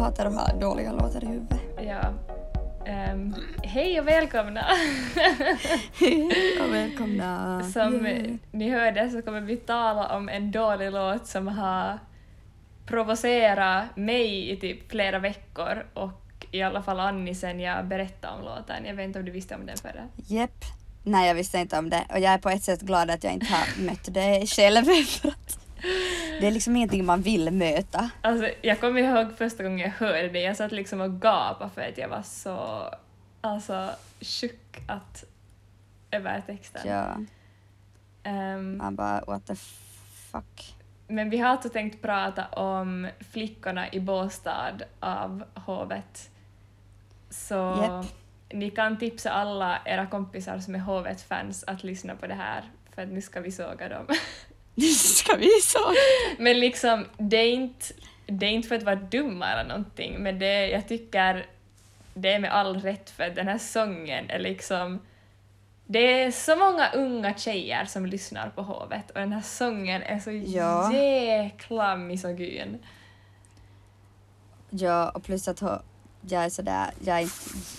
hatar att ha dåliga låtar i huvudet. Ja. Ehm, hej och välkomna! Hej och välkomna. Som Yay. ni hörde så kommer vi tala om en dålig låt som har provocerat mig i typ flera veckor och i alla fall Annie sen jag berättade om låten. Jag vet inte om du visste om den förra? Jepp. Nej, jag visste inte om det och jag är på ett sätt glad att jag inte har mött det själv för att det är liksom ingenting man vill möta. Alltså, jag kommer ihåg första gången jag hörde det, jag satt liksom och gapade för att jag var så alltså, tjock att över texten. Ja, Ehm, man bara what the fuck. Men vi har alltså tänkt prata om Flickorna i Båstad av Hovet. Så Japp. ni kan tipsa alla era kompisar som är Hovet-fans att lyssna på det här, för att nu ska vi såga dem. Ska vi så? men liksom, det är inte, det är inte för att vara dumma eller någonting, men det, jag tycker det är med all rätt för att den här sången är liksom det är så många unga tjejer som lyssnar på Hovet och den här sången är så Ja. jäkla misogyn. Ja, och plus att jag är sådär, jag inte,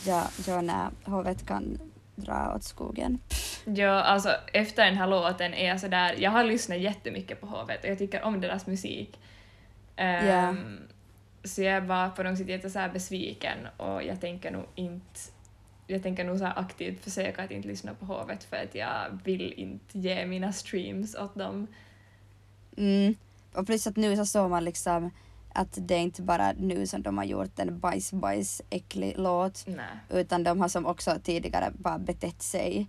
jag, jag när hovet kan dra åt skogen. Ja, alltså efter den här låten är jag sådär, jag har lyssnat jättemycket på Hovet och jag tycker om deras musik. Ehm, Ja. Så jag var på något sätt jätte så här besviken och jag tänker nog inte jag tänker nog så aktivt försöka att inte lyssna på Hovet för att jag vill inte ge mina streams åt dem. Mm. Och plus att nu så såg man liksom att det är inte bara nu som de har gjort en bajs bajs äcklig låt Nej. utan de har som också tidigare bara betett sig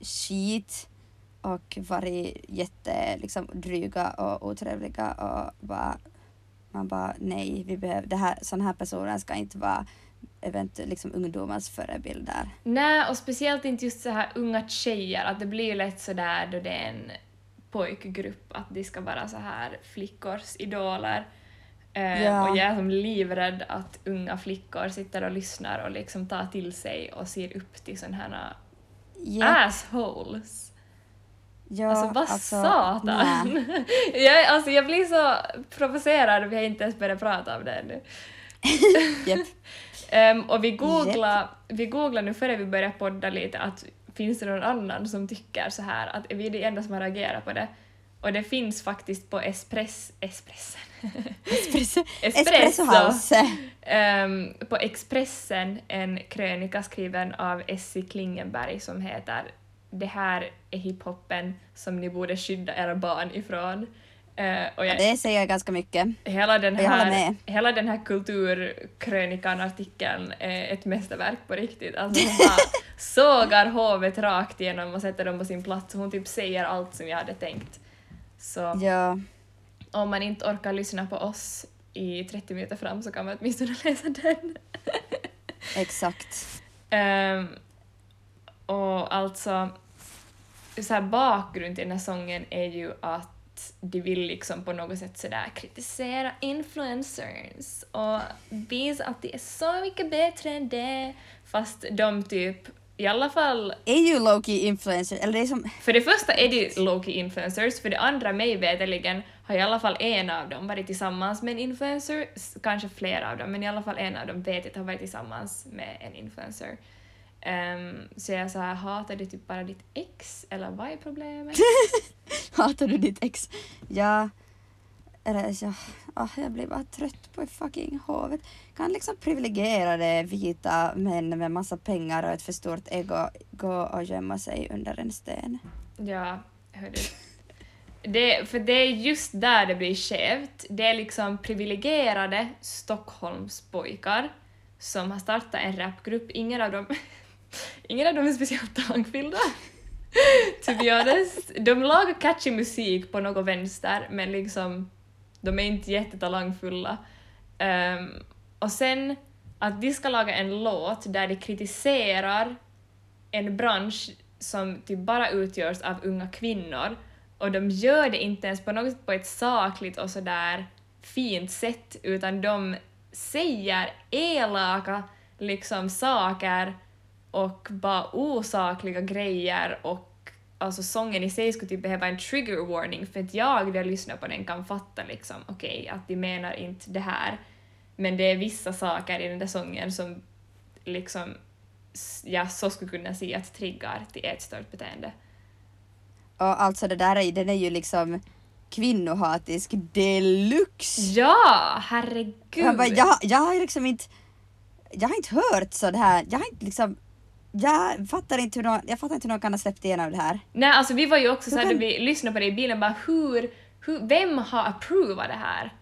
skit och varit jätte liksom dryga och otrevliga och bara man bara nej, vi behöver det här, sådana här personer ska inte vara eventuellt liksom ungdomars förebilder. Nej, och speciellt inte just så här unga tjejer, att det blir lätt så där då det är en pojkgrupp, att de ska vara så här flickors idoler. Ja. Och jag är som livrädd att unga flickor sitter och lyssnar och liksom tar till sig och ser upp till sådana här Ja, assholes. ja, alltså vad nej. satan! jag, alltså, jag blir så provocerad vi har inte ens börjat prata om det ännu. Ehm, och vi googlar, vi googlar nu före vi börjar podda lite att finns det någon annan som tycker så här att är vi de enda som har reagerat på det? Och det finns faktiskt på Espress, Espressen. Espresso, Espresso. Espresso House. Ehm, på Expressen en krönika skriven av Essie Klingenberg som heter Det här är hiphopen som ni borde skydda era barn ifrån. Och jag, Det säger ganska mycket. Hela den, Jag här, hela den här kulturkrönikan-artikeln är ett mästerverk på riktigt. Alltså hon bara sågar hovet rakt igenom och sätter dem på sin plats. Hon typ säger allt som jag hade tänkt. Så Ja, om man inte orkar lyssna på oss i 30 minuter fram så kan man åtminstone läsa den. exakt. Ehm, och alltså, så här bakgrund till den här sången är ju att de vill liksom på något sätt sådär kritisera influencers och visa att de är så mycket bättre än det, fast de typ i alla fall Är ju Loki influencer, eller det är som... för det första är de low-key influencers, för det andra mig veterligen har i alla fall en av dem varit tillsammans med en influencer, kanske flera av dem, men i alla fall en av dem vet jag har varit tillsammans med en influencer. Ehm, så jag här, hatar du typ bara ditt ex, eller vad är problemet? Hatar du ditt ex? Ja. Eller ja, jag blir bara trött på fucking havet. Kan liksom privilegierade vita män med massa pengar och ett för stort ego gå och gömma sig under en sten? ja, hördu. Det, för det är just där det blir skevt. Det är liksom privilegierade Stockholmspojkar som har startat en rapgrupp. Ingen av dem, ingen av dem är speciellt talangfyllda. to be honest. De lagar catchy musik på något vänster, men liksom de är inte jättetalangfulla. Um, och sen att de ska laga en låt där de kritiserar en bransch som typ bara utgörs av unga kvinnor och de gör det inte ens på något sätt på ett sakligt och sådär fint sätt utan de säger elaka liksom saker och bara osakliga grejer och alltså sången i sig skulle typ behöva en trigger warning för att jag när jag lyssnar på den kan fatta liksom okej att de menar inte det här Men det är vissa saker i den där sången som liksom jag så skulle kunna säga att triggar till ätstört beteende. Och alltså det där är, den är ju liksom kvinnohatisk deluxe. Ja, herregud! Jag, bara, jag, jag har liksom inte, jag har inte hört så det här, jag har inte liksom, jag fattar inte hur någon, jag fattar inte hur någon kan ha släppt igenom det här. Nej, alltså vi var ju också såhär kan- vi lyssnade på det i bilen bara hur, hur vem har approvat det här?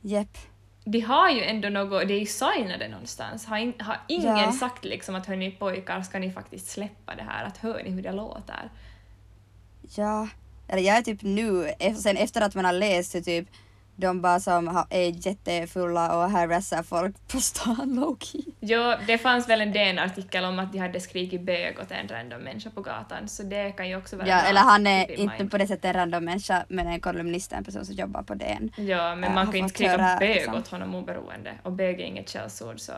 Jepp. De har ju ändå något, det är ju signade någonstans. Har, in, har ingen Ja. sagt liksom att hörni pojkar ska ni faktiskt släppa det här, att hör ni hur det låter? Ja, eller jag är typ nu, sen efter att man har läst det typ, de bara som är jättefulla och harassar folk på stan low-key. Jo, det fanns väl en DN-artikel om att de hade skrikit bög åt en random människa på gatan, så det kan ju också vara Ja, eller han är inte mind. på det sättet en random människa, men en kolumnist, en person som jobbar på DN. Ja, men äh, man kan ju inte skrika bög liksom. åt honom oberoende. Och bög är inget källsord så...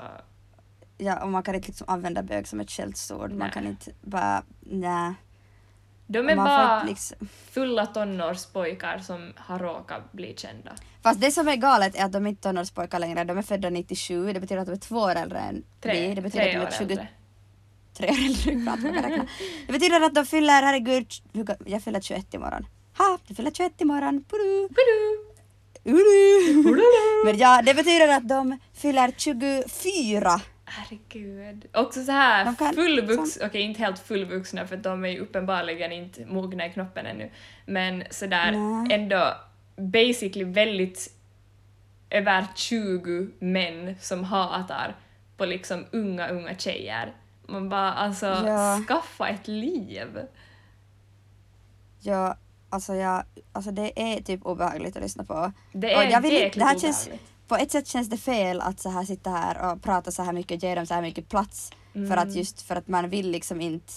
Ja, och man kan inte liksom använda bög som ett skällsord. Man kan inte bara, nej. De är bara liksom... fulla tonårspojkar som har råkat bli kända. Fast det som är galet är att de inte är tonårspojkar längre, de är födda 97, det betyder att de är två år äldre än Tre, vi. Det betyder tre att de är 23 äldre. år äldre. Det betyder att de fyller, herregud, jag fyller 21 imorgon. Ha, du fyller 21 imorgon. Pudu. Uru. Men ja, det betyder att de fyller 24. Herregud. Också så här kan- fullvux, okej inte helt fullvuxna för de är ju uppenbarligen inte mogna i knoppen ännu, men sådär Nej. ändå basically väldigt över 20 män som hatar på liksom unga, unga tjejer. Man bara alltså Ja. skaffa ett liv. Ja, alltså, jag, alltså det är typ obehagligt att lyssna på. Det Och är jag vill inte- jäkligt det här känns- obehagligt. På ett sätt känns det fel att så här sitta här och prata så här mycket och ge dem så här mycket plats. För att Mm. just för att man vill liksom inte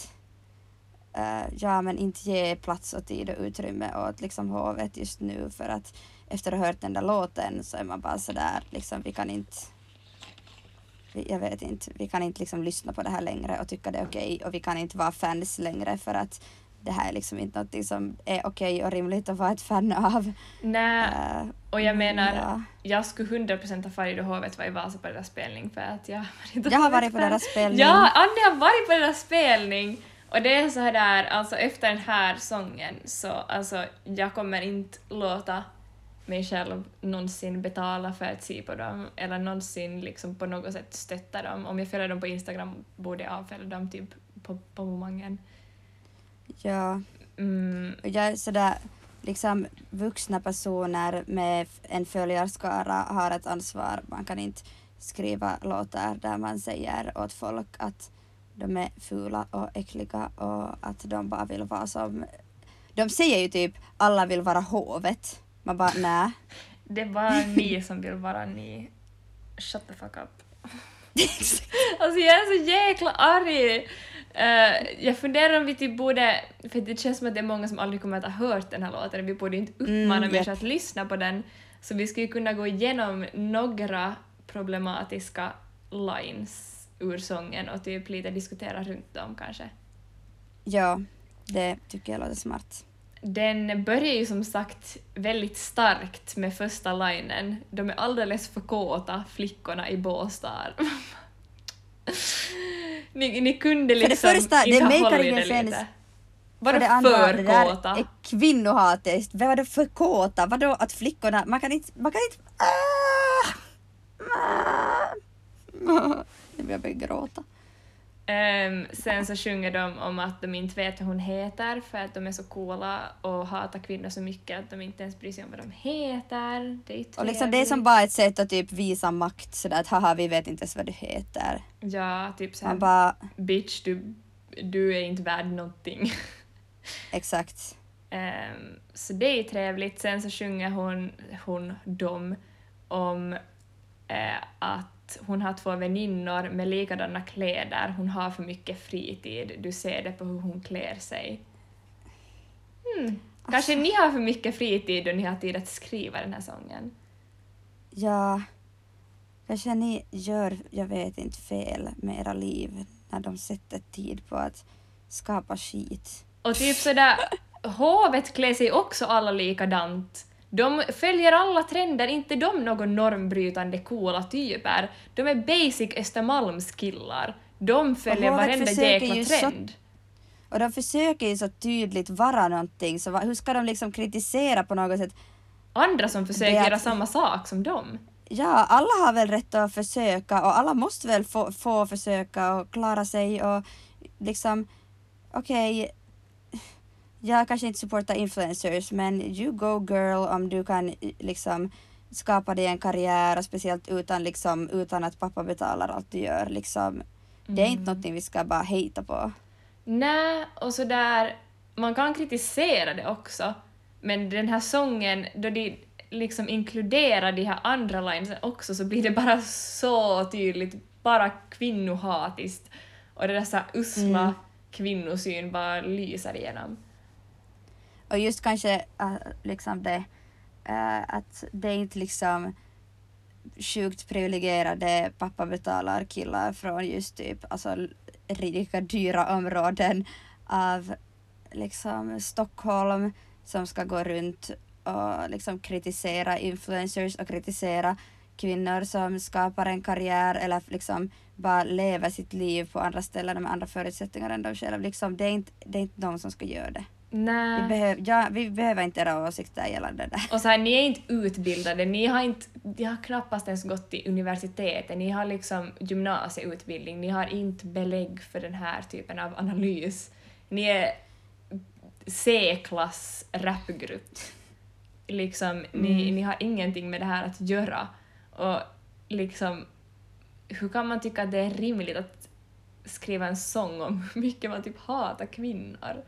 eh, ja men inte ge plats och tid och utrymme åt liksom hovet just nu för att efter att ha hört den där låten så är man bara sådär liksom vi kan inte vi- jag vet inte, vi kan inte liksom lyssna på det här längre och tycka det är okej och vi kan inte vara fans längre för att det här är liksom inte något som är okej och rimligt att vara ett fan av. Nej, Eh, och jag menar, ja. jag skulle 100% ha farit och hovet var i Vasa på deras spelning för att jag har varit Jag har varit på deras spelning. Ja, Annie har varit på deras spelning! Och det är så här där, alltså efter den här sången så alltså jag kommer inte låta mig själv någonsin betala för att se på dem eller någonsin liksom på något sätt stötta dem. Om jag följer dem på Instagram borde jag avfölja dem typ på, på momangen. Ja. Mm, Och jag är sådär, liksom vuxna personer med en följarskara har ett ansvar. Man kan inte skriva låtar där man säger åt folk att de är fula och äckliga och att de bara vill vara som... De säger ju typ alla vill vara hovet. Man bara nej. det är bara ni som vill vara ni. Shut the fuck up. Alltså jag är så jäkla arg! Eh, jag funderar om vi typ borde, för det känns som att det är många som aldrig kommer att ha hört den här låten, vi borde inte uppmana Mm, människor att lyssna på den, så vi skulle kunna gå igenom några problematiska lines ur sången och typ lite diskutera runt dem kanske. Ja, det tycker jag låter smart. Den börjar ju som sagt väldigt starkt med första linen. De är alldeles för kåta, flickorna i Båstad. ni, ni kunde För det liksom första, det inte hållit ingen det lite. Var det det andra, för det där kåta? är kvinnohatiskt. Vad var det för kåta? Vadå att flickorna, man kan inte, man kan inte... Ah! Ah! Jag börjar gråta. Ehm, sen så sjunger de om att de inte vet hur hon heter för att de är så coola och hatar kvinnor så mycket att de inte ens bryr sig om vad de heter. Det är ju Och liksom det är trevligt. som bara ett sätt att typ visa makt sådär att haha vi vet inte ens vad du heter. Ja, typ såhär bara, bitch du, du är inte värd någonting. exakt. Ehm, så det är ju trevligt. Sen så sjunger hon, hon dem om eh, att hon har två väninnor med likadana kläder. Hon har för mycket fritid. Du ser det på hur hon klär sig. Hmm. Kanske ni har för mycket fritid och ni har tid att skriva den här sången. Ja, kanske ni gör, jag vet inte, fel med era liv när de sätter tid på att skapa skit. Och typ sådär, hovet klär sig också alla likadant. De följer alla trender, inte de några normbrytande coola typer. De är basic Östermalmskillar. De följer håret varenda jäkla ju så- trend. Och de försöker ju så tydligt vara någonting, så hur ska de liksom kritisera på något sätt? Andra som försöker att- göra samma sak som dem. Ja, alla har väl rätt att försöka och alla måste väl få, få försöka och klara sig och liksom, okej, jag kanske inte supportar influencers men you go girl om du kan liksom skapa dig en karriär och speciellt utan liksom, utan att pappa betalar allt du gör liksom. Det är inte någonting vi ska bara hejta på. Nej, och sådär, man kan kritisera det också, men den här sången, då de liksom inkluderar de här andra linesen också så blir det bara så tydligt, bara kvinnohatiskt. Och det där så usla Mm. kvinnosyn bara lyser igenom. Och just kanske uh, liksom det uh, att det är inte liksom sjukt privilegierade pappa betalar killar från just typ alltså rika dyra områden av liksom Stockholm som ska gå runt och liksom kritisera influencers och kritisera kvinnor som skapar en karriär eller liksom bara lever sitt liv på andra ställen med andra förutsättningar än de själva. Liksom, det, är inte, det är inte de som ska göra det. Vi, Nej. behöv, ja, vi behöver inte era åsikter gällande det. Och så här, ni är inte utbildade, ni har, inte, ni har knappast ens gått till universitetet, ni har liksom gymnasieutbildning, ni har inte belägg för den här typen av analys. Ni är C-klass rapgrupp. Liksom, ni, Mm. ni har ingenting med det här att göra. Och liksom, hur kan man tycka att det är rimligt att skriva en sång om hur mycket man typ hatar kvinnor?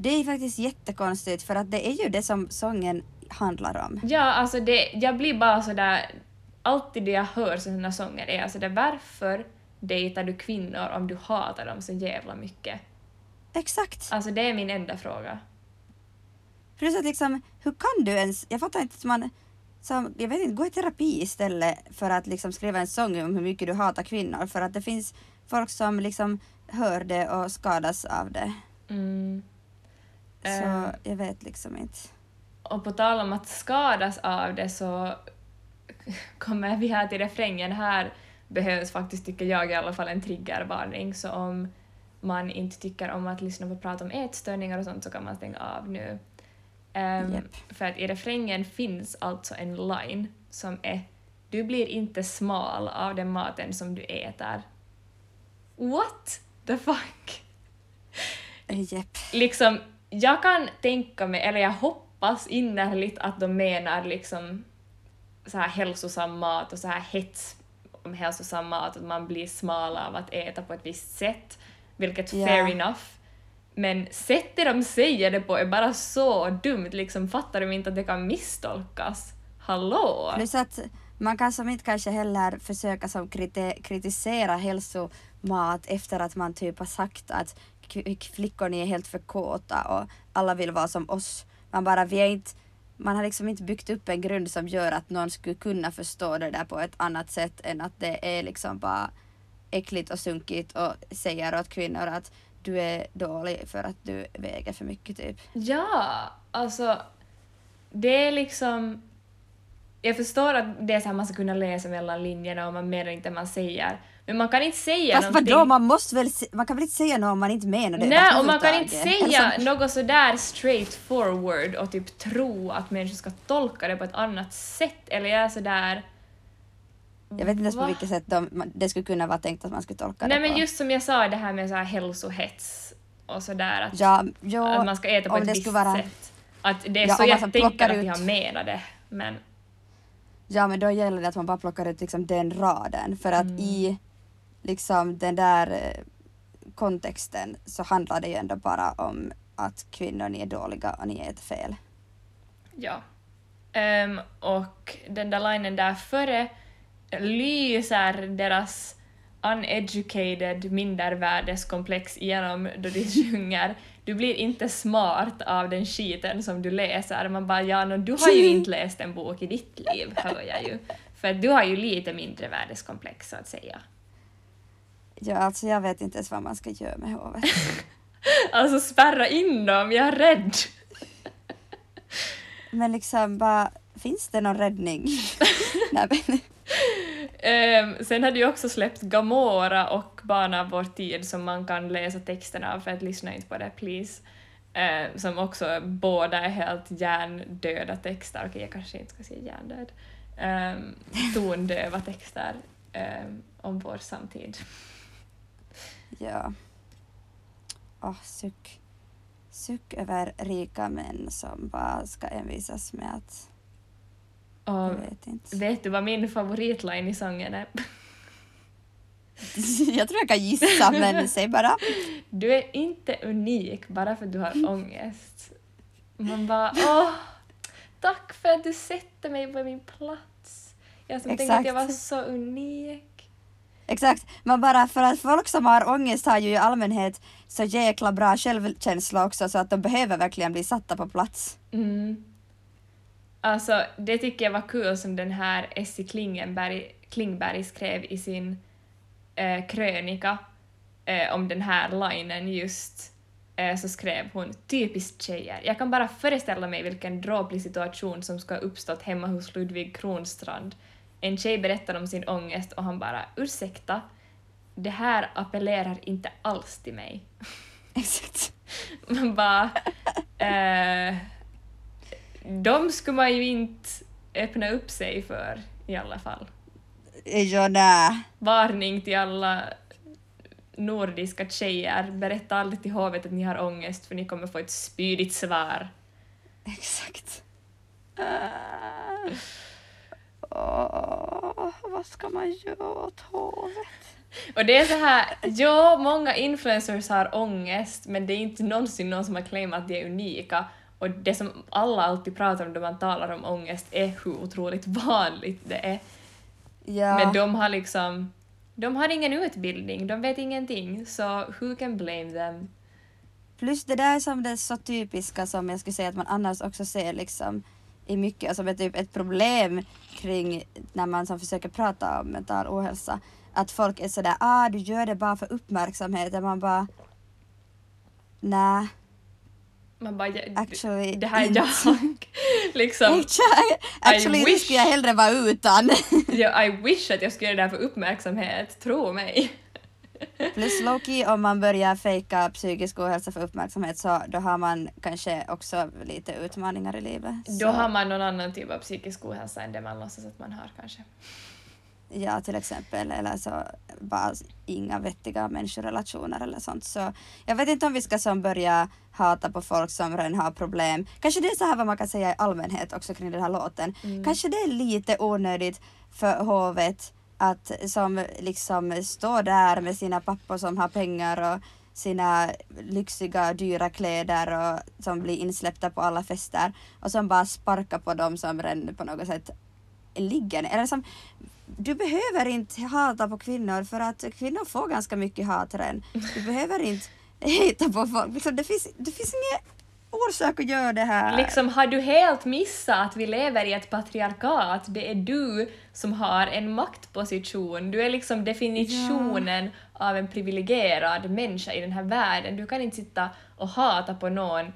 Det är faktiskt jättekonstigt för att det är ju det som sången handlar om. Ja, alltså det, jag blir bara sådär... Alltid det jag hör sådana sånger är alltså det varför dejtar du kvinnor om du hatar dem så jävla mycket? Exakt. Alltså det är min enda fråga. Plus att liksom, hur kan du ens, jag fattar inte att man, som, jag vet inte, gå i terapi istället för att liksom skriva en sång om hur mycket du hatar kvinnor för att det finns folk som liksom hör det och skadas av det. Mm. Så Eh. jag vet liksom inte. Och på tal om att skadas av det så kommer vi här till refrängen. Här behövs faktiskt, tycker jag i alla fall, en triggervarning. Så om man inte tycker om att lyssna på prat om ätstörningar och sånt så kan man stänga av nu. Ehm, Japp. För att i refrängen finns alltså en line som är Du blir inte smal av den maten som du äter. What the fuck? Jepp. liksom, jag kan tänka mig, eller jag hoppas innerligt att de menar liksom så här hälsosam mat och så här hets om hälsosam mat, att man blir smal av att äta på ett visst sätt, vilket Ja. fair enough. Men sättet de säger det på är bara så dumt, liksom fattar de inte att det kan misstolkas? Hallå? Plus att man kan som inte kanske heller försöka som kriti- kritisera hälsomat efter att man typ har sagt att flickor ni är helt för kåta och alla vill vara som oss. Man bara, vi är inte, man har liksom inte byggt upp en grund som gör att någon skulle kunna förstå det där på ett annat sätt än att det är liksom bara äckligt och sunkigt och säger åt kvinnor att du är dålig för att du väger för mycket typ. Ja, alltså det är liksom... Jag förstår att det är så här man ska kunna läsa mellan linjerna och man menar inte det man säger. Men man kan inte säga Fast någonting... vadå, man måste väl, man kan väl inte säga något om man inte menar det Nej, och man kan inte säga Alltså, något sådär straight forward och typ tro att människor ska tolka det på ett annat sätt, eller jag är sådär... Jag vet inte ens på vilket sätt de, det skulle kunna vara tänkt att man skulle tolka Nej det men på. just som jag sa, det här med så här hälsohets och sådär att, Ja, jo, att man ska äta på ett visst vara- sätt. Att det är Ja, så jag tänker plockar att ut- jag menar det, men... ja men då gäller det att man bara plockar ut liksom den raden för att Mm. i liksom den där eh, kontexten så handlar det ju ändå bara om att kvinnor ni är dåliga och ni äter fel. Ja. Ehm, och den där linen där före lyser deras uneducated mindervärdeskomplex igenom då de sjunger du blir inte smart av den skiten som du läser. Man bara ja, no, du har ju inte läst en bok i ditt liv, hör jag ju. För du har ju lite mindre värdeskomplex så att säga. Ja, alltså jag vet inte ens vad man ska göra med hovet. Alltså spärra in dem, jag är rädd. Men liksom bara, finns det någon räddning? Nej, men, Ehm, sen hade ju också släppt Gamora och Barn av vår tid som man kan läsa texterna av för att lyssna inte på det, please. Ehm, som också båda är helt hjärndöda texter. Okej, jag kanske inte ska säga hjärndöd. Um, tondöva texter ehm, om vår samtid. Ja. Åh, suck. Suck över rika män som bara ska envisas med att... Och vet inte. vet du vad min favoritline i sången är? jag tror jag kan gissa, men säg bara. Du är inte unik bara för att du har ångest. Man bara åh, tack för att du sätter mig på min plats. Jag som tänkte att jag var så unik. Exakt, men bara för att folk som har ångest har ju i allmänhet så jäkla bra självkänsla också så att de behöver verkligen bli satta på plats. Mm. Alltså, det tycker jag var kul som den här Essie Klingenberg, Klingberg skrev i sin eh, krönika eh, om den här linen just. Eh, så skrev hon “Typiskt tjejer. Jag kan bara föreställa mig vilken dråplig situation som ska ha uppstått hemma hos Ludvig Kronstrand. En tjej berättar om sin ångest och han bara “Ursäkta, det här appellerar inte alls till mig”. Exakt. Man bara... Eh, de skulle man ju inte öppna upp sig för i alla fall. Ja, nä. Varning till alla nordiska tjejer. Berätta aldrig till hovet att ni har ångest för ni kommer få ett spydigt svar. Exakt. Uh, åh, vad ska man göra åt hovet? Och det är så här, ja, många influencers har ångest men det är inte någonsin någon som har claimat att de är unika. Och det som alla alltid pratar om då man talar om ångest är hur otroligt vanligt det är. Ja, Men de har liksom... De har ingen utbildning, de vet ingenting, så who can blame them? plus det där som det är så typiska som jag skulle säga att man annars också ser liksom i mycket, alltså med typ ett problem kring när man som försöker prata om mental ohälsa. Att folk är sådär, ah du gör det bara för uppmärksamhet. Och man bara, nej, Man bara, ja, actually det här är inte. jag. liksom, Actually, det wish. skulle jag hellre vara utan. ja, I wish att jag skulle göra det här för uppmärksamhet, tro mig. Plus Loki, om man börjar fejka psykisk ohälsa för uppmärksamhet så då har man kanske också lite utmaningar i livet. Då Så, har man någon annan typ av psykisk ohälsa än det man låtsas att man har kanske. Ja, till exempel. Eller så bara inga vettiga människorelationer eller sånt. Så jag vet inte om vi ska som börja hata på folk som redan har problem. Kanske det är så här vad man kan säga i allmänhet också kring den här låten. Mm. Kanske det är lite onödigt för hovet att som liksom står där med sina pappor som har pengar och sina lyxiga dyra kläder och som blir insläppta på alla fester och som bara sparkar på dem som redan på något sätt ligger ner. Eller som, du behöver inte hata på kvinnor för att kvinnor får ganska mycket hat redan. Du behöver inte hata på folk. Liksom, det, finns, det finns inget orsak att göra det här. Liksom, har du helt missat att vi lever i ett patriarkat? Det är du som har en maktposition. Du är liksom definitionen av en privilegierad människa i den här världen. Du kan inte sitta och hata på någon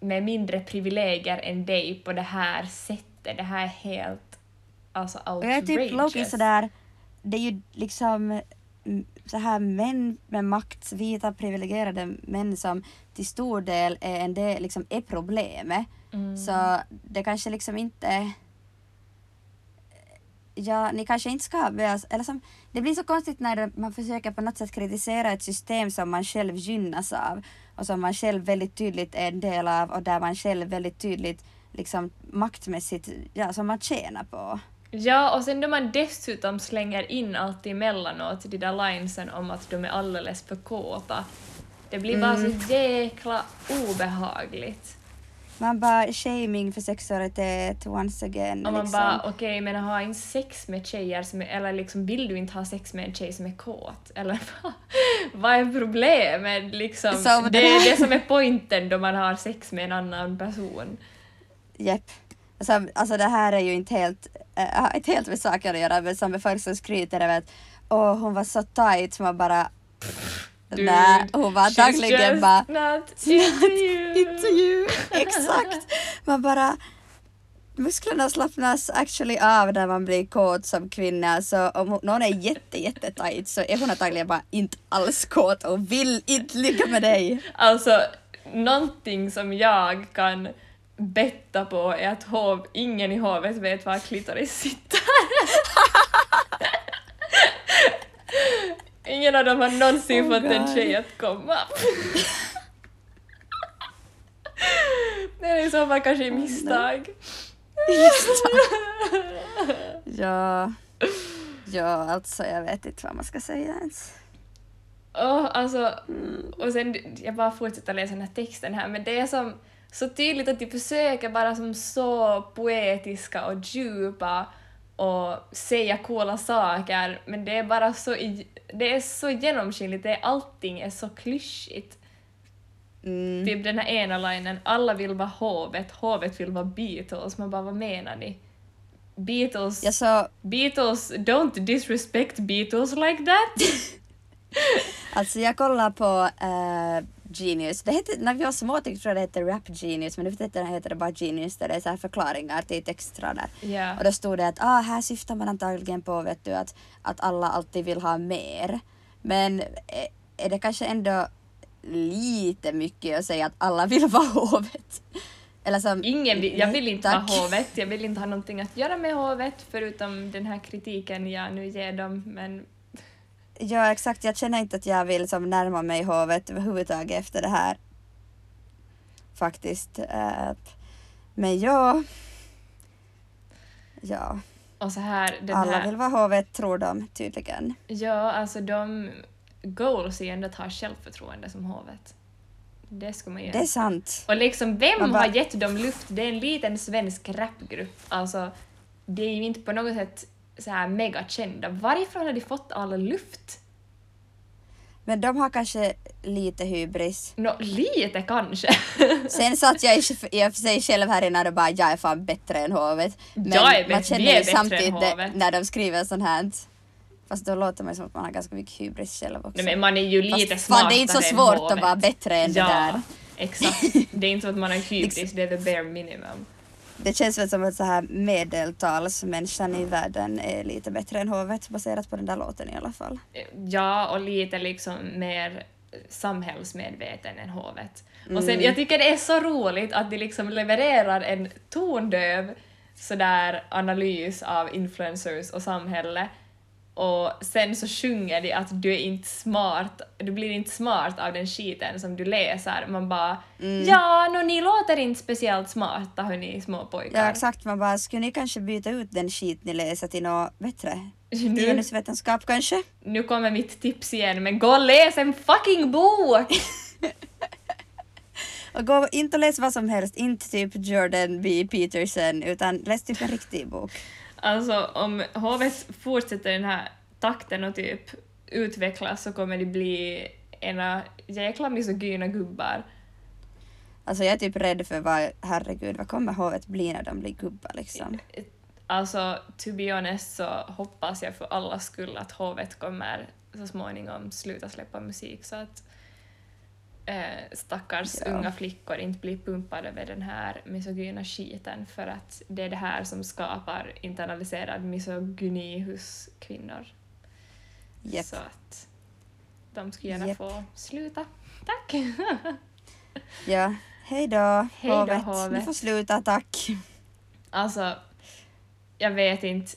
med mindre privilegier än dig på det här sättet. Det här är helt alltså Och jag outrageous. är typ Loki sådär, det är ju liksom så här män med makt, vita privilegierade män som till stor del är en del, liksom är problemet. Mm. Så det kanske liksom inte Ja, ni kanske inte ska börja, eller som, det blir så konstigt när man försöker på något sätt kritisera ett system som man själv gynnas av och som man själv väldigt tydligt är en del av och där man själv väldigt tydligt liksom maktmässigt, ja, som man tjänar på. Ja, och sen då man dessutom slänger in allt emellanåt, de där linesen om att de är alldeles för kåta. Det blir bara Mm. så jäkla obehagligt. Man bara shaming för sexualitet once again. Och man liksom. bara, okej, men ha inte sex med tjejer som är, eller liksom vill du inte ha sex med en tjej som är kåt? Eller vad- är problemet liksom? Som det är det som är pointen då man har sex med en annan person. Jepp. Alltså, alltså det här är ju inte helt, äh, inte helt med saker att göra men som folk som skryter över att åh hon var så tight, man bara dude. Nej, hon var antagligen bara not into you. intervju. Exakt. Man bara musklerna slappnas actually av när man blir kåt som kvinna så om någon är jätte jätte så är hon antagligen bara inte alls kåt och vill inte ligga med dig. Alltså, någonting som jag kan betta på är att hov, ingen i hovet vet var klitoris sitter. ingen av dem har någonsin Oh fått en God. tjej att komma. Det är i så fall kanske misstag. Ja, ja alltså jag vet inte vad man ska säga ens. Åh, alltså, och sen, jag bara fortsätter läsa den här texten här, men det är som så tydligt att de försöker vara som så poetiska och djupa och säga coola saker, men det är bara så, det är så genomskinligt, det är, allting är så klyschigt. Mm. Typ den här ena linen, alla vill vara hovet, hovet vill vara Beatles, man bara vad menar ni? Beatles, Jag så, Beatles, don't disrespect Beatles like that! alltså jag kollar på eh, Genius. Det hette, när vi var små tyckte jag det hette Rap Genius men nu heter det, bara Genius där det är så här förklaringar till textrader. Ja. Och då stod det att ah, här syftar man antagligen på vet du, att, att alla alltid vill ha mer. Men är, är det kanske ändå lite mycket att säga att alla vill vara hovet? Eller som, Ingen vill, jag vill inte tack. ha hovet, jag vill inte ha någonting att göra med hovet förutom den här kritiken jag nu ger dem, men Ja exakt, jag känner inte att jag vill som närma mig hovet överhuvudtaget efter det här. Faktiskt. Eh, men ja. Ja, och så här, alla här, vill vara hovet tror de tydligen. ja alltså de goals ju ändå att ha självförtroende som hovet. Det ska man ju Det är sant. Och liksom vem Man bara- har gett dem luft? Det är en liten svensk rapgrupp, alltså det är ju inte på något sätt så här megakända. Varifrån har de fått all luft? Men de har kanske lite hybris. Nå, lite kanske. Sen satt jag i, i och för sig själv här inne och bara jag är fan bättre än hovet. Men Jag är man känner ju samtidigt när de skriver sånt här. Fast då låter man som att man har ganska mycket hybris själv också. Nej, men man är ju lite Fast fan det är inte så smartare svårt att vara bättre än ja, det där. exakt. Det är inte så att man har hybris, det är the bare minimum. Det känns väl som att så här medeltalsmänniskan i världen är lite bättre än hovet baserat på den där låten i alla fall. Ja, och lite liksom mer samhällsmedveten än hovet. Och sen, Mm. jag tycker det är så roligt att de liksom levererar en tondöv sådär analys av influencers och samhälle och sen så sjunger de att du är inte smart, du blir inte smart av den skiten som du läser. Man bara Mm. ja, no, ni låter inte speciellt smarta hörni små pojkar. Ja exakt, man bara skulle ni kanske byta ut den skit ni läser till något bättre? Nu, Genusvetenskap kanske? nu kommer mitt tips igen, men gå och läs en fucking bok! Och gå inte och läs vad som helst, inte typ Jordan B. Peterson utan läs typ en riktig bok. Alltså om hovet fortsätter den här takten och typ utvecklas så kommer det bli ena jäkla misogyna gubbar. Alltså jag är typ rädd för vad, herregud, vad kommer hovet bli när de blir gubbar liksom? Alltså, to be honest så hoppas jag för alla skull att hovet kommer så småningom sluta släppa musik så att eh, stackars Ja. unga flickor inte blir pumpade över den här misogyna skiten för att det är det här som skapar internaliserad misogyni hos kvinnor. Japp. Så att de ska gärna Japp. få sluta. Tack! Ja, hej då hovet. hovet. Ni får sluta, tack. Alltså, jag vet inte.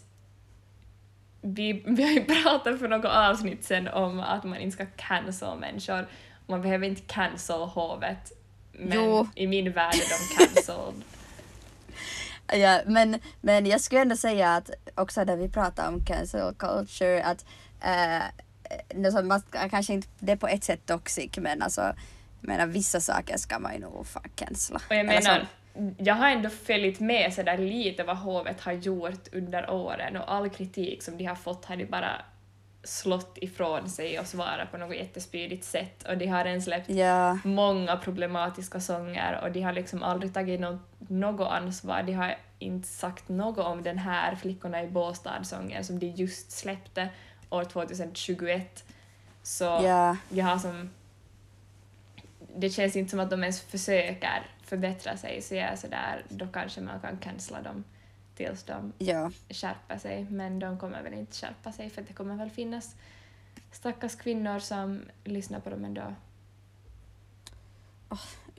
Vi, vi har ju pratat för något avsnitt sen om att man inte ska cancel människor. Man behöver inte cancel hovet. Men Jo. i min värld är de cancelled. Ja, men, men jag skulle ändå säga att också när vi pratar om cancel culture att eh, som man kanske inte, det är på ett sätt toxic men alltså jag menar vissa saker ska man ju nog fan cancella. Och jag menar, jag har ändå följt med så där lite vad hovet har gjort under åren och all kritik som de har fått har de bara slått ifrån sig och svarat på något jättespydigt sätt och de har än släppt Ja, många problematiska sånger och de har liksom aldrig tagit något, något ansvar. De har inte sagt något om den här Flickorna i Båstad-sången som de just släppte år 2021. Så Ja, jag har som... Det känns inte som att de ens försöker förbättra sig, så jag är sådär, då kanske man kan cancella dem tills de ja, skärper sig, men de kommer väl inte skärpa sig för det kommer väl finnas stackars kvinnor som lyssnar på dem ändå.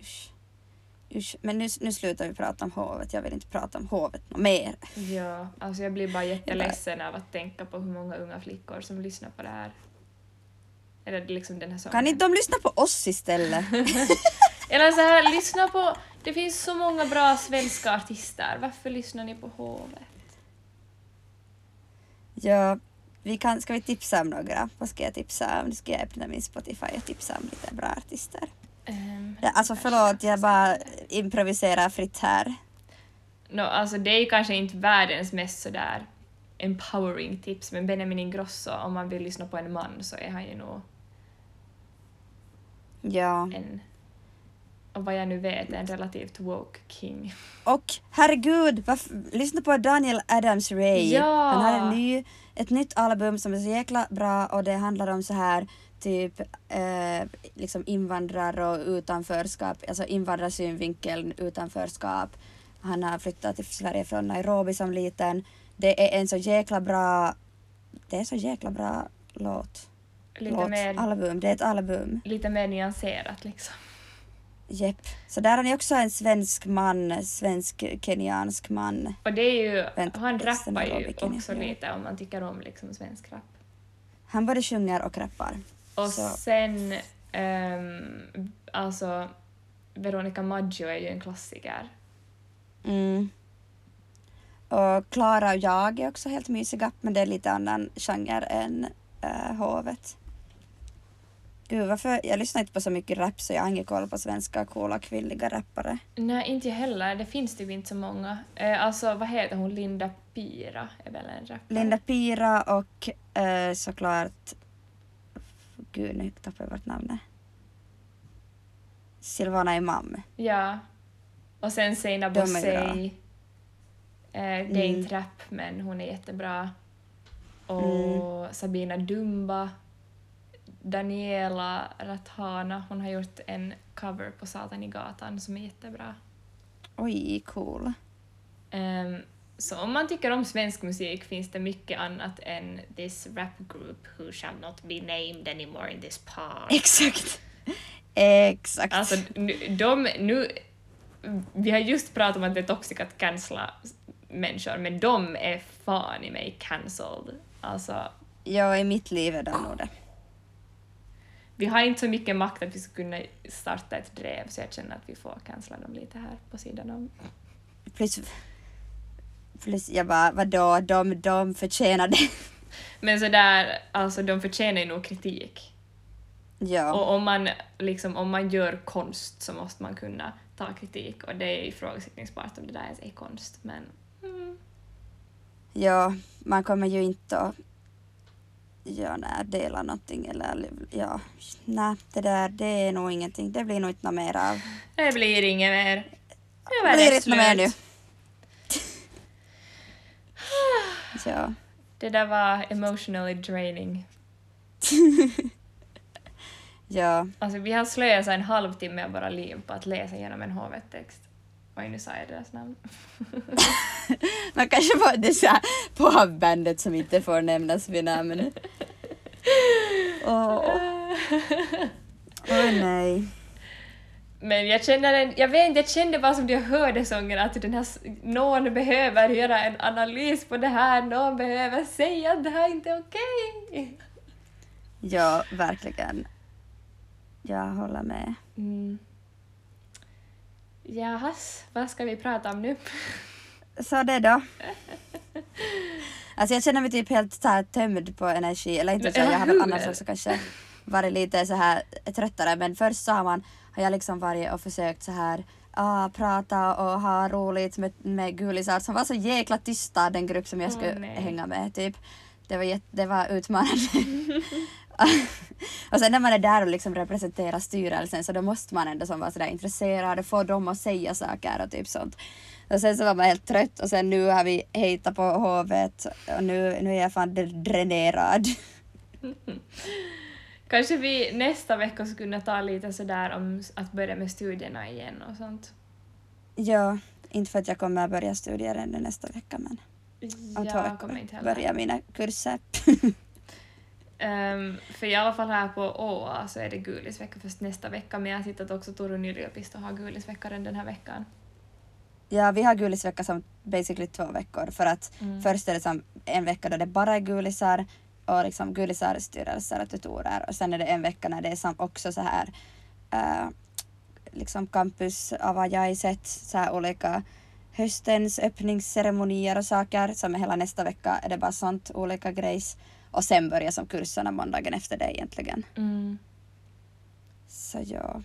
usch. Usch. Men nu, nu slutar vi prata om hovet. Jag vill inte prata om hovet något mer. Ja, alltså jag blir bara jätteledsen av att tänka på hur många unga flickor som lyssnar på det här. Eller liksom den här sången. Kan inte de lyssna på oss istället? Eller så här, lyssna på... Det finns så många bra svenska artister. Varför lyssnar ni på hovet? Ja, vi kan, ska vi tipsa om några? Vad ska jag tipsa om? Nu ska jag öppna min Spotify och tipsa om lite bra artister. Um, Ja, alltså förlåt, jag bara improviserar fritt här. No, alltså det är ju kanske inte världens mest sådär empowering tips, men Benjamin Ingrosso, om man vill lyssna på en man så är han ju nog Ja. en, vad jag nu vet, en relativt woke king. Och herregud, varf- lyssna på Daniel Adams-Ray. Ja! Han har en ny, ett nytt album som är så jäkla bra och det handlar om så här typ eh, liksom invandrar och utanförskap, alltså invandrarsynvinkeln, utanförskap. Han har flyttat till Sverige från Nairobi som liten. Det är en så jäkla bra, det är så jäkla bra låt. Lite låt. mer, Album, det är ett album. lite mer nyanserat liksom. Jepp. Så där har ni också en svensk man, svensk-kenyansk man. Och det är ju, Vänta, han rappar ju också lite om man tycker om liksom svensk rap. Han både sjunger och rappar. Och Så. sen, ehm, alltså, Veronica Maggio är ju en klassiker. Mm. Och Klara och jag är också helt mysiga, men det är lite annan genre än äh, hovet. Gud, varför? Jag lyssnar inte på så mycket rap så jag har ingen koll på svenska coola kvinnliga rappare. Nej, inte jag heller. Det finns typ inte så många. Eh, alltså, vad heter hon? Linda Pira är väl en rappare? Linda Pira och äh, såklart... Gud, nu tappade jag bort namnet. Silvana Imam. Ja. Och sen Seinabo De är bra. Sey. Eh, det är Mm. inte rap, men hon är jättebra. Och Mm. Sabina Dumba. Daniela Rathana, hon har gjort en cover på Satan i gatan som är jättebra. Oj, cool. Ehm, så om man tycker om svensk musik finns det mycket annat än this rap group who shall not be named anymore in this pod. Exakt. Exakt. Alltså, nu, de, nu, vi har just pratat om att det är toxic att cancella människor, men de är fan i mig cancelled. Alltså, Ja, i mitt liv är de nog det. Vi har inte så mycket makt att vi ska kunna starta ett drev, så jag känner att vi får cancella dem lite här på sidan om. Plus, plus jag bara, vadå, de, de förtjänar det. Men sådär, alltså de förtjänar ju nog kritik. ja. Och om man, liksom, om man gör konst så måste man kunna ta kritik och det är ifrågasättningsbart om det där ens är konst. Men mm, ja, man kommer ju inte att ja, nej, dela någonting eller ja, nej, det där, det är nog ingenting. Det blir nog inte något mer av. det blir inget mer. Nu Det var blir det inte mer nu. Ja. Det där var emotionally draining. ja, Alltså vi har slösat en halvtimme av våra liv på att läsa igenom en HV-text. Oj, nu sa jag deras namn. man kanske får det så här på bandet som inte får nämnas vid namn. Åh, åh nej. Men jag känner en, jag vet inte, jag kände bara som jag hörde sången att den här, någon behöver göra en analys på det här, någon behöver säga att det här inte är okej. Ja, verkligen. Jag håller med. Mm. Jahas, vad ska vi prata om nu? Så det då. Alltså jag känner mig typ helt så här tömd på energi, eller inte så, jag har väl annars också kanske varit lite så här tröttare men först så har man, har jag liksom varit och försökt så här ah, prata och ha roligt med, med gulisar som var så jäkla tysta den grupp som jag skulle nej. hänga med typ. Det var, jätte, det var utmanande. och sen när man är där och liksom representerar styrelsen så då måste man ändå som vara sådär intresserad och få dem att säga saker och typ sånt. Och sen så var man helt trött och sen nu har vi hejtat på hovet och nu, nu är jag fan dränerad. Kanske vi nästa vecka skulle kunna ta lite sådär om att börja med studierna igen och sånt. Ja, inte för att jag kommer att börja studier ännu nästa vecka men om två Jag kommer inte veckor börjar mina kurser. Ehm, för i alla fall här på Åa så är det gulisvecka först nästa vecka. Men jag har sett att också Turun yliopisto har gulisvecka redan den här veckan. Ja, vi har gulisvecka som basically två veckor. För att Mm. först är det som en vecka då det bara är gulisar och liksom gulisar, styrelser och tutorer. Och sen är det en vecka när det är som också så här uh, liksom campusavajaiset, så här olika höstens öppningsceremonier och saker. Som är hela nästa vecka är det bara sånt olika grejs och sen börjar som kurserna måndagen efter det egentligen. Mm. Så ja.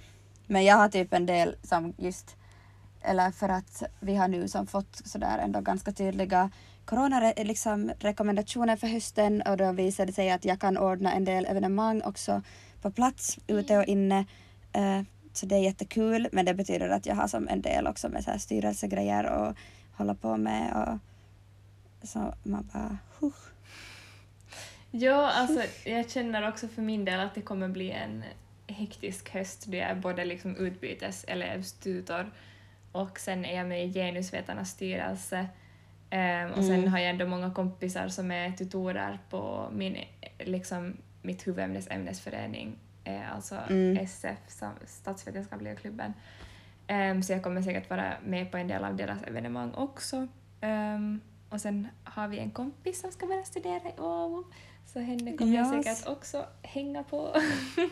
Men jag har typ en del som just, eller för att vi har nu som fått sådär ändå ganska tydliga coronarekommendationer liksom, rekommendationer för hösten och då visade det sig att jag kan ordna en del evenemang också på plats, ute och inne. Eh, så det är jättekul men det betyder att jag har som en del också med så här styrelsegrejer och hålla på med och så man bara huh. Ja, alltså jag känner också för min del att det kommer bli en hektisk höst då jag är både liksom utbyteselevstutor och sen är jag med i genusvetarnas styrelse. Ehm, och sen Mm. har jag ändå många kompisar som är tutorer på min, liksom, mitt huvudämnes ämnesförening, eh, alltså Mm. SF, Statsvetenskapliga klubben. Ehm, så jag kommer säkert vara med på en del av deras evenemang också. Ehm, och sen har vi en kompis som ska börja studera i Åbo, så henne kommer jag Yes. säkert också hänga på.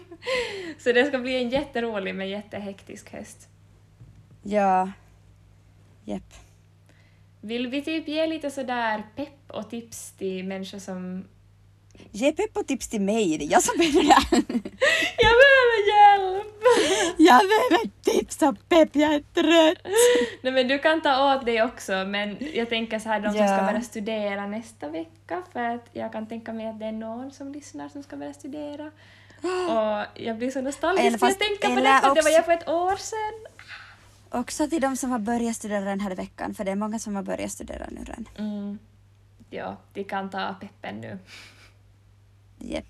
så det ska bli en jätterolig men jättehektisk höst. Ja. Jepp. Vill vi typ ge lite sådär pepp och tips till människor som Ge pepp och tips till mig, det är jag som är det. Jag behöver hjälp! Jag behöver tips och pepp, jag är trött. Nej men du kan ta åt dig också men jag tänker så här de som ska Ja. börja studera nästa vecka för att jag kan tänka mig att det är någon som lyssnar som ska börja studera. Och jag blir så nostalgisk Eller när jag fast- tänker på det för det var jag för ett år sedan. Också till de som har börjat studera den här veckan, för det är många som har börjat studera nu redan. Mm. Ja, de kan ta peppen nu. Jepp.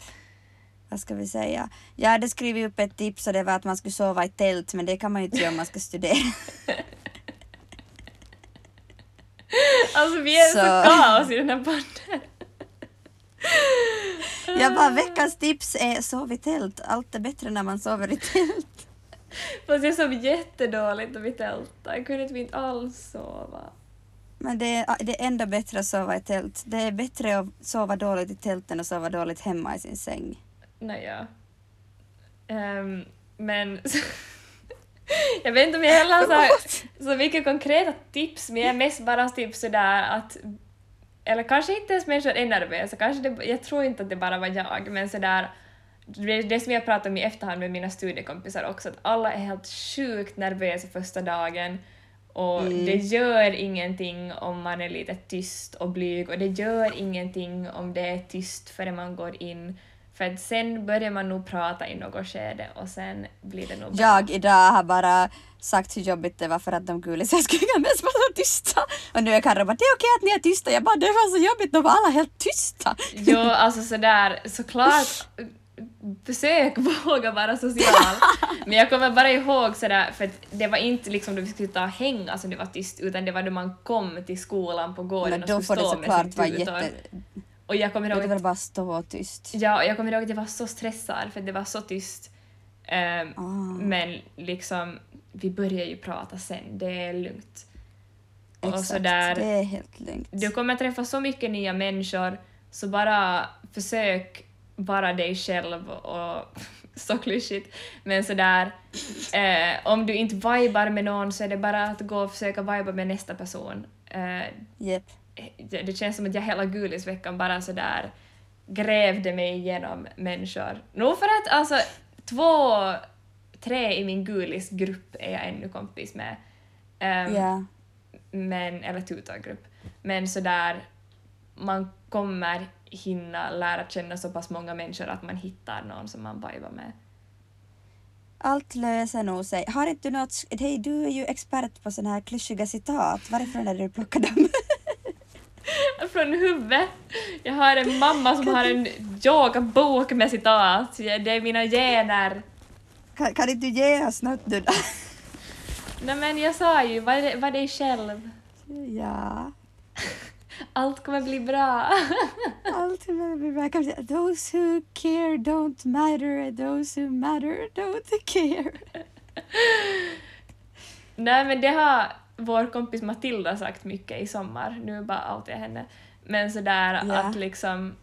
Vad ska vi säga? Jag hade skrivit upp ett tips och det var att man skulle sova i tält, men det kan man ju inte göra om man ska studera. Alltså vi är så, Så- kaos i den här podden. Jag bara, veckans tips är sov i tält. Allt är bättre när man sover i tält. Fast jag sov jättedåligt och vi tältade. Jag kunde inte alls sova. Men det är, det är ändå bättre att sova i tält. Det är bättre att sova dåligt i tält än att sova dåligt hemma i sin säng. Naja. Um, men jag vet inte om jag heller har så, mycket konkreta tips, men jag är mest bara typ sådär att eller kanske inte ens människor är nervösa, kanske det, jag tror inte att det bara var jag, men sådär det, det som jag pratade om i efterhand med mina studiekompisar också, att alla är helt sjukt nervösa första dagen och Mm. det gör ingenting om man är lite tyst och blyg och det gör ingenting om det är tyst förrän man går in för att sen börjar man nog prata i något skede och sen blir det nog bra. Jag idag har bara sagt hur jobbigt det var för att de guliseskungarna mest var så tysta. Och nu är Karro bara, det är okej att ni är tysta. Jag bara, det var så jobbigt, de var alla helt tysta. Jo, alltså sådär, såklart försök våga vara social. Men jag kommer bara ihåg sådär, för att det var inte liksom då vi skulle ta och hänga som det var tyst, utan det var då man kom till skolan på gården och skulle stå med tutor. jätte... Och jag kommer ihåg är att bara stå tyst. Ja, jag kommer ihåg att jag var så stressad för det var så tyst. Ehm, Ah. Men liksom, vi börjar ju prata sen, det är lugnt. och Exakt, sådär. det är helt lugnt. Du kommer träffa så mycket nya människor, så bara försök vara dig själv och så klyschigt. Men sådär, eh, om du inte vibar med någon så är det bara att gå och försöka viba med nästa person. Eh, Jepp. Det det känns som att jag hela gulisveckan bara sådär grävde mig igenom människor. Nog för att alltså två, tre i min gulisgrupp är jag ännu kompis med. Ehm, Ja. men, eller tutorgrupp. Men sådär, man kommer hinna lära känna så pass många människor att man hittar någon som man vibar med. Allt löser nog sig. Har inte du något... Hej, du är ju expert på såna här klyschiga citat. Varifrån är det du plockar dem? från huvudet. Jag har en mamma som har en yogabok med citat. Det är mina gener. Kan, kan inte du ge oss något du då? Nej men jag sa ju, var, var dig själv. Ja. Allt kommer bli bra. Allt bra. Kan vi säga, Those who care don't matter, those who matter don't care. Nej men det har vår kompis Matilda sagt mycket i sommar, nu bara outar jag henne. Men sådär Ja. att liksom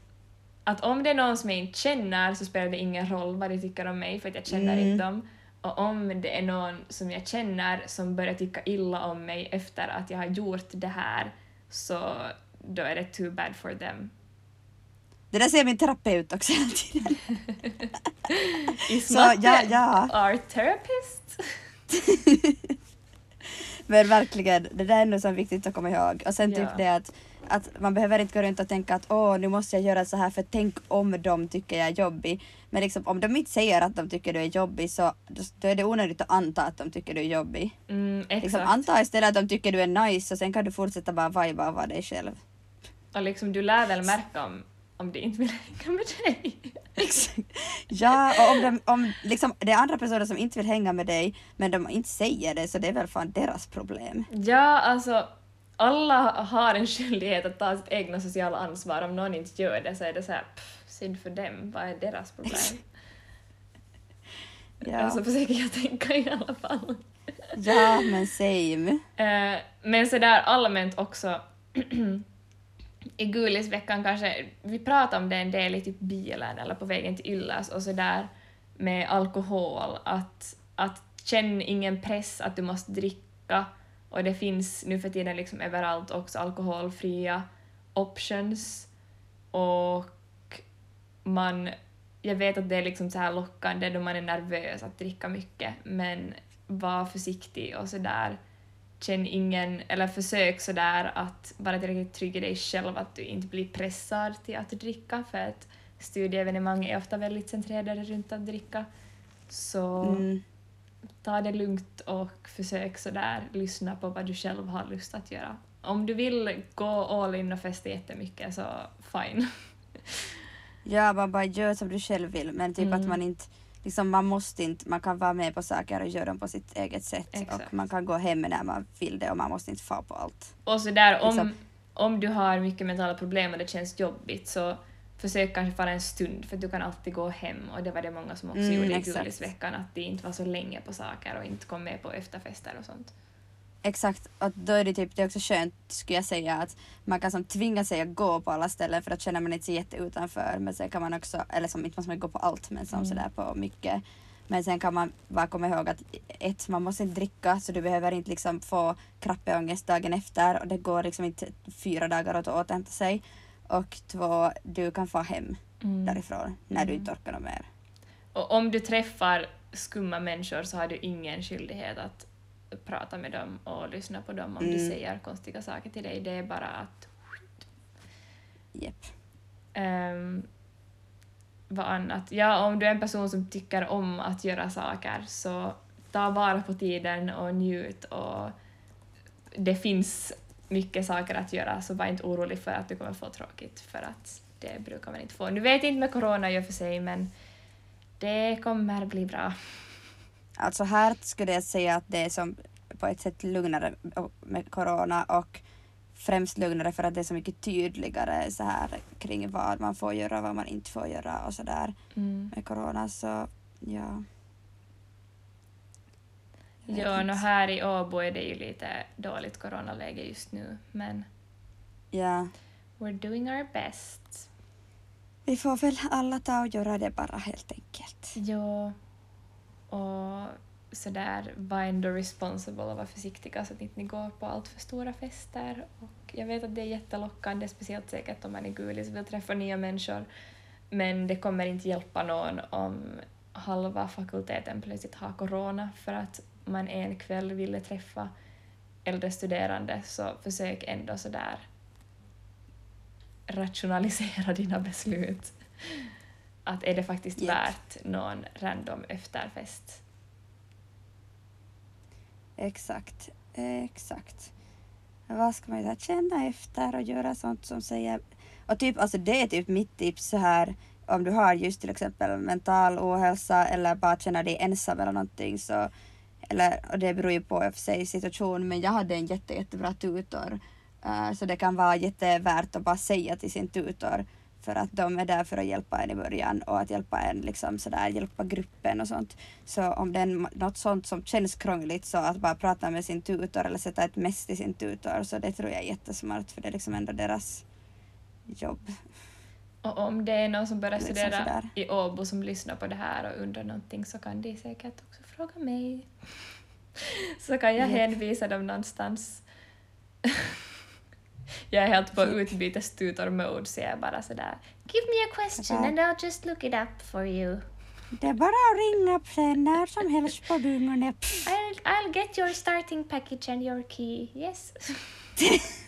att om det är någon som jag inte känner så spelar det ingen roll vad de tycker om mig för att jag känner Mm. inte dem. Och om det är någon som jag känner som börjar tycka illa om mig efter att jag har gjort det här så då är det too bad for them. Det där säger min terapeut också hela tiden. Is not ja, ja. our therapist? Men verkligen, det där är nog så viktigt att komma ihåg. Och sen typ Ja. det att, att man behöver inte gå runt och tänka att åh, nu måste jag göra så här för tänk om de tycker jag är jobbig. Men liksom, om de inte säger att de tycker du är jobbig så då är det onödigt att anta att de tycker du är jobbig. Mm. Liksom, anta istället att de tycker du är nice och sen kan du fortsätta bara viba och vara dig själv. Och liksom du lär väl märka om, om de inte vill hänga med dig. Exakt. Ja, och om, de, om liksom, det är andra personer som inte vill hänga med dig men de inte säger det så det är väl fan deras problem. Ja, alltså alla har en skyldighet att ta sitt egna sociala ansvar. Om någon inte gör det så är det så här, pff, synd för dem, vad är deras problem? Ja, Så försöker jag tänka i alla fall. ja men same. Eh, men sådär allmänt också i Gulisveckan kanske, vi pratade om det en del i typ bilen eller på vägen till Ylläs och sådär med alkohol, att, att känn ingen press att du måste dricka. Och det finns nu för tiden liksom överallt också alkoholfria options. Och man, jag vet att det är liksom så här lockande då man är nervös att dricka mycket men var försiktig och sådär känn ingen, eller försök sådär att vara tillräckligt trygg i dig själv att du inte blir pressad till att dricka för att studieevenemang är ofta väldigt centrerade runt att dricka. Så Mm. ta det lugnt och försök sådär lyssna på vad du själv har lust att göra. Om du vill gå all in och festa jättemycket så fine. Ja, man bara gör som du själv vill men typ Mm. att man inte liksom man måste inte, man kan vara med på saker och göra dem på sitt eget sätt Exakt. och man kan gå hem när man vill det och man måste inte få på allt. Och sådär om, Liksom. om du har mycket mentala problem och det känns jobbigt så försök kanske bara en stund för du kan alltid gå hem och det var det många som också Mm, gjorde i exakt. Gulisveckan att de inte var så länge på saker och inte kom med på efterfester och sånt. Exakt, och då är det typ, det är också skönt skulle jag säga att man kan som tvinga sig att gå på alla ställen för att känner man inte sig jätteutanför men sen kan man också, eller som inte måste man gå på allt men som Mm. sådär på mycket. Men sen kan man bara komma ihåg att ett, man måste inte dricka så du behöver inte liksom få krappeångest dagen efter och det går liksom inte fyra dagar att återhämta sig. Och två, du kan få hem därifrån när du Mm. inte orkar något mer. Och om du träffar skumma människor så har du ingen skyldighet att prata med dem och lyssna på dem om de Mm. säger konstiga saker till dig. Det är bara att... Japp. Um, vad annat? Ja, om du är en person som tycker om att göra saker så ta vara på tiden och njut och det finns mycket saker att göra så var inte orolig för att du kommer få tråkigt för att det brukar man inte få. Nu vet jag inte med corona i och för sig men det kommer bli bra. Alltså här skulle jag säga att det är som på ett sätt lugnare med corona och främst lugnare för att det är så mycket tydligare så här kring vad man får göra och vad man inte får göra och sådär Mm. med corona så ja. Ja, och här i Åbo är det ju lite dåligt coronaläge just nu men Ja, we're doing our best. vi får väl alla ta och göra det bara helt enkelt. Ja, och sådär, var ändå responsible och var försiktiga så att inte ni går på allt för stora fester. Och jag vet att det är jättelockande, speciellt säkert om man är gulis och vill träffa nya människor. Men det kommer inte hjälpa någon om halva fakulteten plötsligt har corona för att man en kväll ville träffa äldre studerande så försök ändå sådär rationalisera dina beslut. Att är det faktiskt Japp. värt någon random efterfest? Exakt, exakt. vad ska man? Känna efter och göra sånt som säger... Och typ, alltså det är typ mitt tips så här om du har just till exempel mental ohälsa eller bara känner dig ensam eller någonting så eller, och det beror ju på i och för sig situation, men jag hade en jätte, jättebra tutor. Uh, så det kan vara jättevärt att bara säga till sin tutor för att de är där för att hjälpa en i början och att hjälpa en liksom sådär, hjälpa gruppen och sånt. Så om det är något sånt som känns krångligt så att bara prata med sin tutor eller sätta ett mess till sin tutor så det tror jag är jättesmart för det är liksom ändå deras jobb. Och om det är någon som börjar Liksom studera sådär. i Åbo som lyssnar på det här och undrar någonting så kan de säkert också fråga mig. Så kan jag hänvisa dem någonstans. jag är helt på utbytestutor-mode så jag är bara sådär Give me a question and I'll just look it up for you. Det är bara att ringa upp sen när som helst på dygnet. I'll, I'll get your starting package and your key, yes.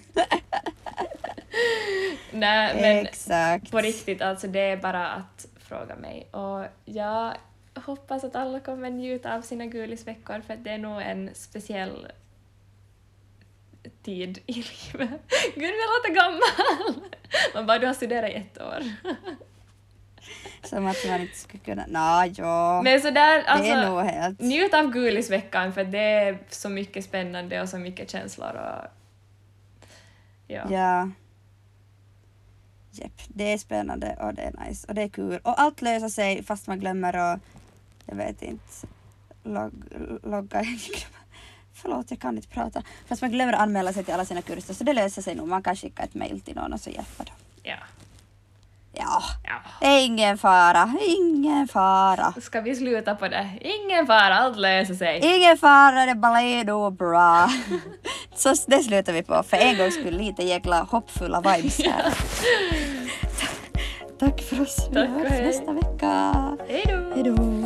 Nej men Exakt. På riktigt, alltså det är bara att fråga mig. Och jag hoppas att alla kommer njuta av sina gulisveckor för att det är nog en speciell tid i livet. Gud, jag låter gammal! Man bara, du har studerat i ett år. Som att man inte skulle kunna... Nå, ja. Men sådär, det är alltså, nog helt... njut av gulisveckan för det är så mycket spännande och så mycket känslor och... Ja. Ja. Japp, det är spännande och det är nice och det är kul. Och allt löser sig fast man glömmer och jag vet inte log, logga in. Förlåt, jag kan inte prata. Fast man glömmer att anmäla sig till alla sina kurser så det löser sig nog. Man kan skicka ett mail till någon och så hjälper de. ja. Ja, ja. ingen fara. Ingen fara. Ska vi sluta på det? Ingen fara, allt löser sig. Ingen fara, det bara är bra. Så det slutar vi på. För en gång skulle lite jäkla hoppfulla vibes här. Tack för oss. Vi hörs nästa vecka. Hej då.